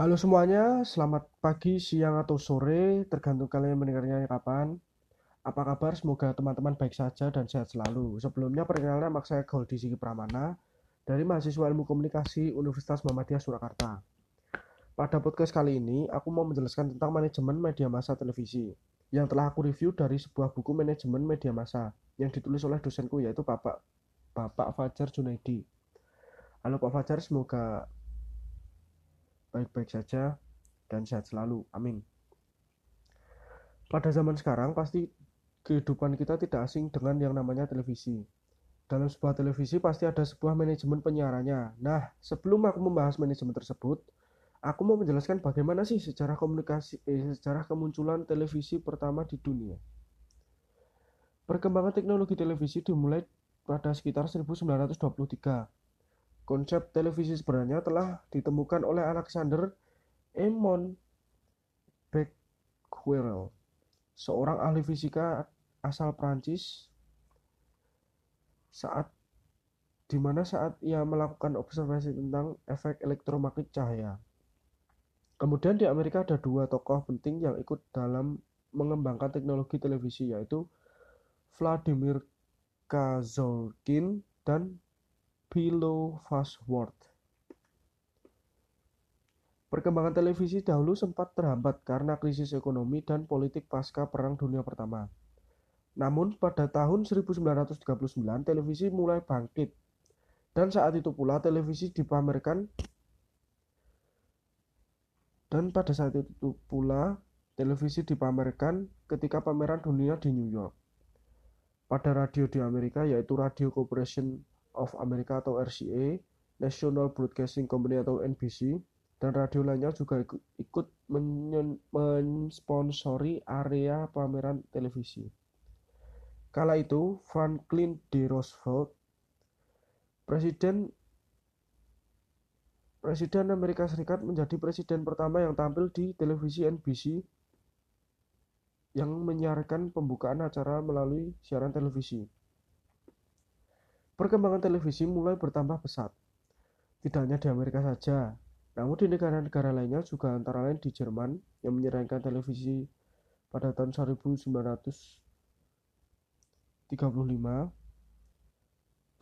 Halo semuanya, selamat pagi, siang, atau sore, tergantung kalian mendengarnya kapan. Apa kabar? Semoga teman-teman baik saja dan sehat selalu. Sebelumnya perkenalkan nama saya Goldi Sigi Pramana dari mahasiswa Ilmu Komunikasi Universitas Muhammadiyah Surakarta. Pada podcast kali ini, aku mau menjelaskan tentang manajemen media massa televisi yang telah aku review dari sebuah buku manajemen media massa yang ditulis oleh dosenku yaitu Bapak Bapak Fajar Junaidi. Halo Pak Fajar, semoga baik-baik saja dan sehat selalu. Amin. Pada zaman sekarang pasti kehidupan kita tidak asing dengan yang namanya televisi. Dalam sebuah televisi pasti ada sebuah manajemen penyiarannya. Nah, sebelum aku membahas manajemen tersebut, aku mau menjelaskan bagaimana sih secara komunikasi eh, secara kemunculan televisi pertama di dunia. Perkembangan teknologi televisi dimulai pada sekitar 1923 Konsep televisi sebenarnya telah ditemukan oleh Alexander Emon Becquerel, seorang ahli fisika asal Prancis saat di mana saat ia melakukan observasi tentang efek elektromagnetik cahaya. Kemudian di Amerika ada dua tokoh penting yang ikut dalam mengembangkan teknologi televisi yaitu Vladimir Kazorkin dan Philo Fastword. Perkembangan televisi dahulu sempat terhambat karena krisis ekonomi dan politik pasca Perang Dunia Pertama. Namun pada tahun 1939 televisi mulai bangkit dan saat itu pula televisi dipamerkan dan pada saat itu pula televisi dipamerkan ketika pameran dunia di New York. Pada radio di Amerika yaitu Radio Corporation of America atau RCA, National Broadcasting Company atau NBC, dan radio lainnya juga ikut mensponsori area pameran televisi. Kala itu, Franklin D. Roosevelt, Presiden Presiden Amerika Serikat menjadi presiden pertama yang tampil di televisi NBC yang menyiarkan pembukaan acara melalui siaran televisi. Perkembangan televisi mulai bertambah pesat. Tidak hanya di Amerika saja, namun di negara-negara lainnya juga antara lain di Jerman yang menyerahkan televisi pada tahun 1935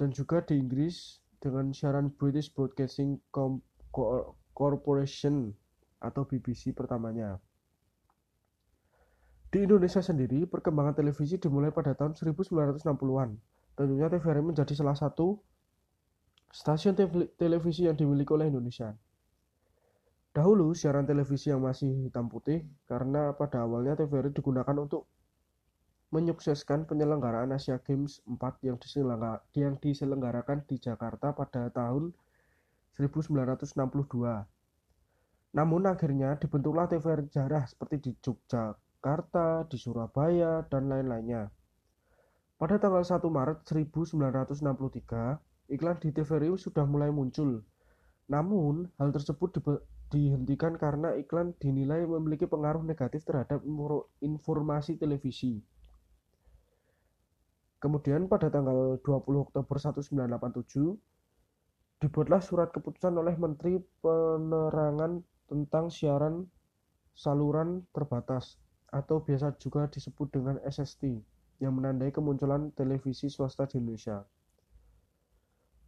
dan juga di Inggris dengan siaran British Broadcasting Corporation atau BBC pertamanya. Di Indonesia sendiri, perkembangan televisi dimulai pada tahun 1960-an Tentunya TVRI menjadi salah satu stasiun televisi yang dimiliki oleh Indonesia. Dahulu siaran televisi yang masih hitam putih karena pada awalnya TVRI digunakan untuk menyukseskan penyelenggaraan Asia Games 4 yang, yang diselenggarakan di Jakarta pada tahun 1962. Namun akhirnya dibentuklah TVRI jarah seperti di Yogyakarta, di Surabaya, dan lain-lainnya. Pada tanggal 1 Maret 1963, iklan di TVRI sudah mulai muncul. Namun, hal tersebut di dihentikan karena iklan dinilai memiliki pengaruh negatif terhadap informasi televisi. Kemudian pada tanggal 20 Oktober 1987, dibuatlah surat keputusan oleh Menteri Penerangan tentang siaran saluran terbatas atau biasa juga disebut dengan SST yang menandai kemunculan televisi swasta di Indonesia.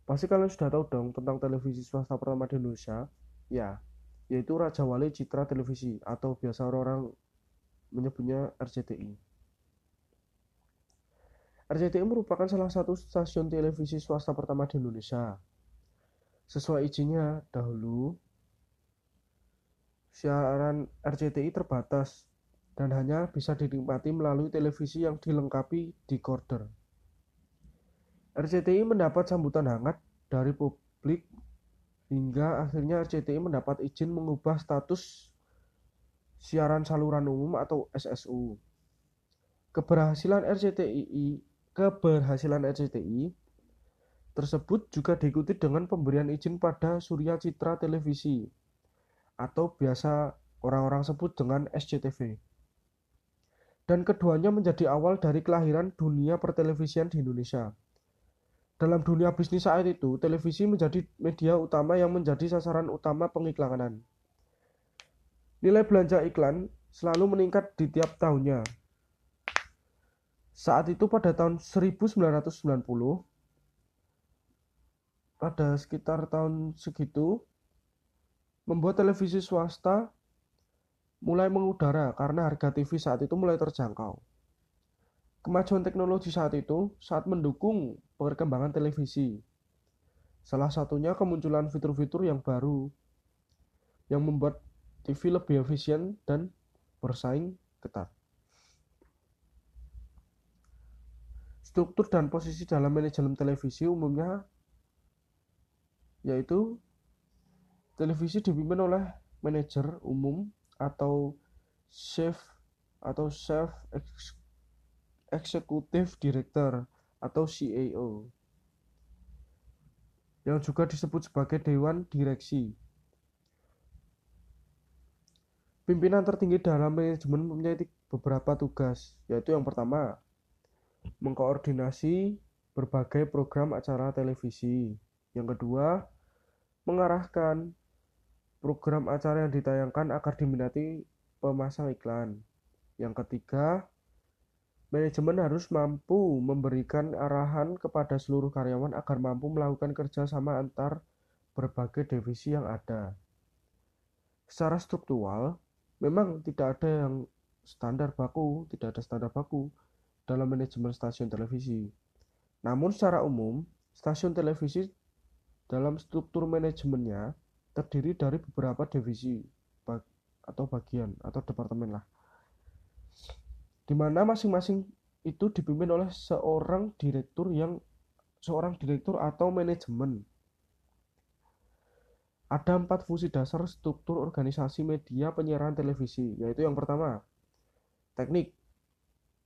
Pasti kalian sudah tahu dong tentang televisi swasta pertama di Indonesia, ya, yaitu Raja Wali Citra Televisi atau biasa orang menyebutnya RCTI. RCTI merupakan salah satu stasiun televisi swasta pertama di Indonesia. Sesuai izinnya dahulu, siaran RCTI terbatas dan hanya bisa dinikmati melalui televisi yang dilengkapi decoder. RCTI mendapat sambutan hangat dari publik hingga akhirnya RCTI mendapat izin mengubah status siaran saluran umum atau SSU. Keberhasilan RCTI keberhasilan RCTI tersebut juga diikuti dengan pemberian izin pada Surya Citra Televisi atau biasa orang-orang sebut dengan SCTV dan keduanya menjadi awal dari kelahiran dunia pertelevisian di Indonesia. Dalam dunia bisnis saat itu, televisi menjadi media utama yang menjadi sasaran utama pengiklanan. Nilai belanja iklan selalu meningkat di tiap tahunnya. Saat itu pada tahun 1990, pada sekitar tahun segitu, membuat televisi swasta mulai mengudara karena harga TV saat itu mulai terjangkau. Kemajuan teknologi saat itu saat mendukung perkembangan televisi. Salah satunya kemunculan fitur-fitur yang baru yang membuat TV lebih efisien dan bersaing ketat. Struktur dan posisi dalam manajemen televisi umumnya yaitu televisi dipimpin oleh manajer umum atau chef atau chef executive director atau CEO yang juga disebut sebagai dewan direksi Pimpinan tertinggi dalam manajemen mempunyai beberapa tugas, yaitu yang pertama, mengkoordinasi berbagai program acara televisi. Yang kedua, mengarahkan program acara yang ditayangkan agar diminati pemasang iklan. Yang ketiga, manajemen harus mampu memberikan arahan kepada seluruh karyawan agar mampu melakukan kerjasama antar berbagai divisi yang ada. Secara struktural, memang tidak ada yang standar baku, tidak ada standar baku dalam manajemen stasiun televisi. Namun secara umum, stasiun televisi dalam struktur manajemennya terdiri dari beberapa divisi atau bagian atau departemen lah. Di mana masing-masing itu dipimpin oleh seorang direktur yang seorang direktur atau manajemen ada empat fungsi dasar struktur organisasi media penyiaran televisi, yaitu yang pertama, teknik,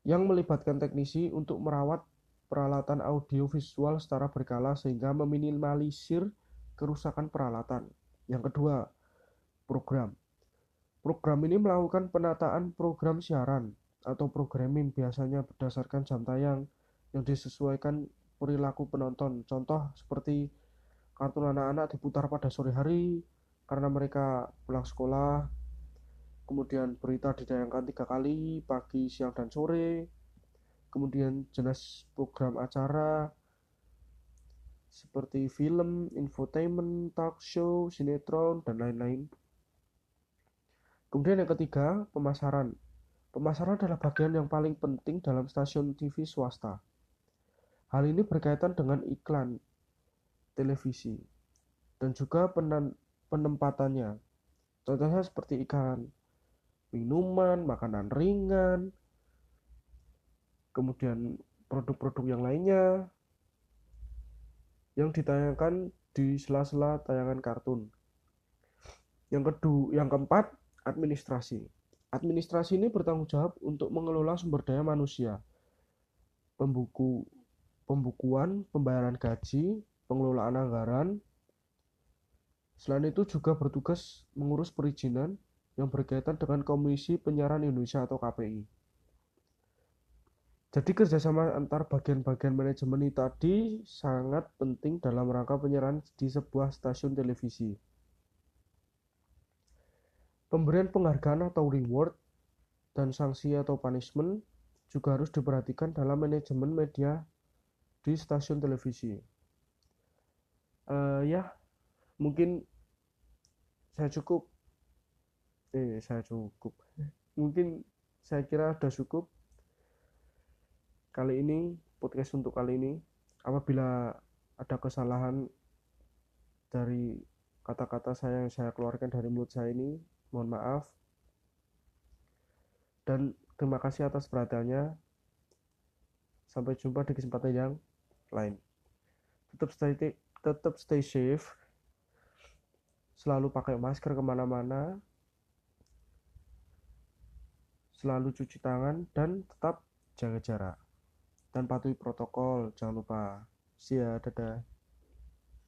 yang melibatkan teknisi untuk merawat peralatan audio visual secara berkala sehingga meminimalisir kerusakan peralatan. Yang kedua, program. Program ini melakukan penataan program siaran atau programming biasanya berdasarkan jam tayang yang disesuaikan perilaku penonton. Contoh seperti kartun anak-anak diputar pada sore hari karena mereka pulang sekolah kemudian berita ditayangkan tiga kali pagi siang dan sore kemudian jenis program acara seperti film, infotainment, talk show, sinetron, dan lain-lain. Kemudian yang ketiga, pemasaran. Pemasaran adalah bagian yang paling penting dalam stasiun TV swasta. Hal ini berkaitan dengan iklan, televisi dan juga penempatannya. Contohnya seperti ikan, minuman, makanan ringan, kemudian produk-produk yang lainnya yang ditayangkan di sela-sela tayangan kartun. Yang kedua, yang keempat, administrasi. Administrasi ini bertanggung jawab untuk mengelola sumber daya manusia, pembuku, pembukuan, pembayaran gaji, pengelolaan anggaran. Selain itu juga bertugas mengurus perizinan yang berkaitan dengan Komisi Penyiaran Indonesia atau KPI. Jadi kerjasama antar bagian-bagian manajemen ini tadi sangat penting dalam rangka penyiaran di sebuah stasiun televisi. Pemberian penghargaan atau reward dan sanksi atau punishment juga harus diperhatikan dalam manajemen media di stasiun televisi. Uh, ya mungkin saya cukup. Eh saya cukup. Mungkin saya kira sudah cukup kali ini podcast untuk kali ini apabila ada kesalahan dari kata-kata saya yang saya keluarkan dari mulut saya ini mohon maaf. Dan terima kasih atas perhatiannya. Sampai jumpa di kesempatan yang lain. Tetap stay tetap stay safe. Selalu pakai masker ke mana-mana. Selalu cuci tangan dan tetap jaga jarak dan patuhi protokol jangan lupa. See ya dadah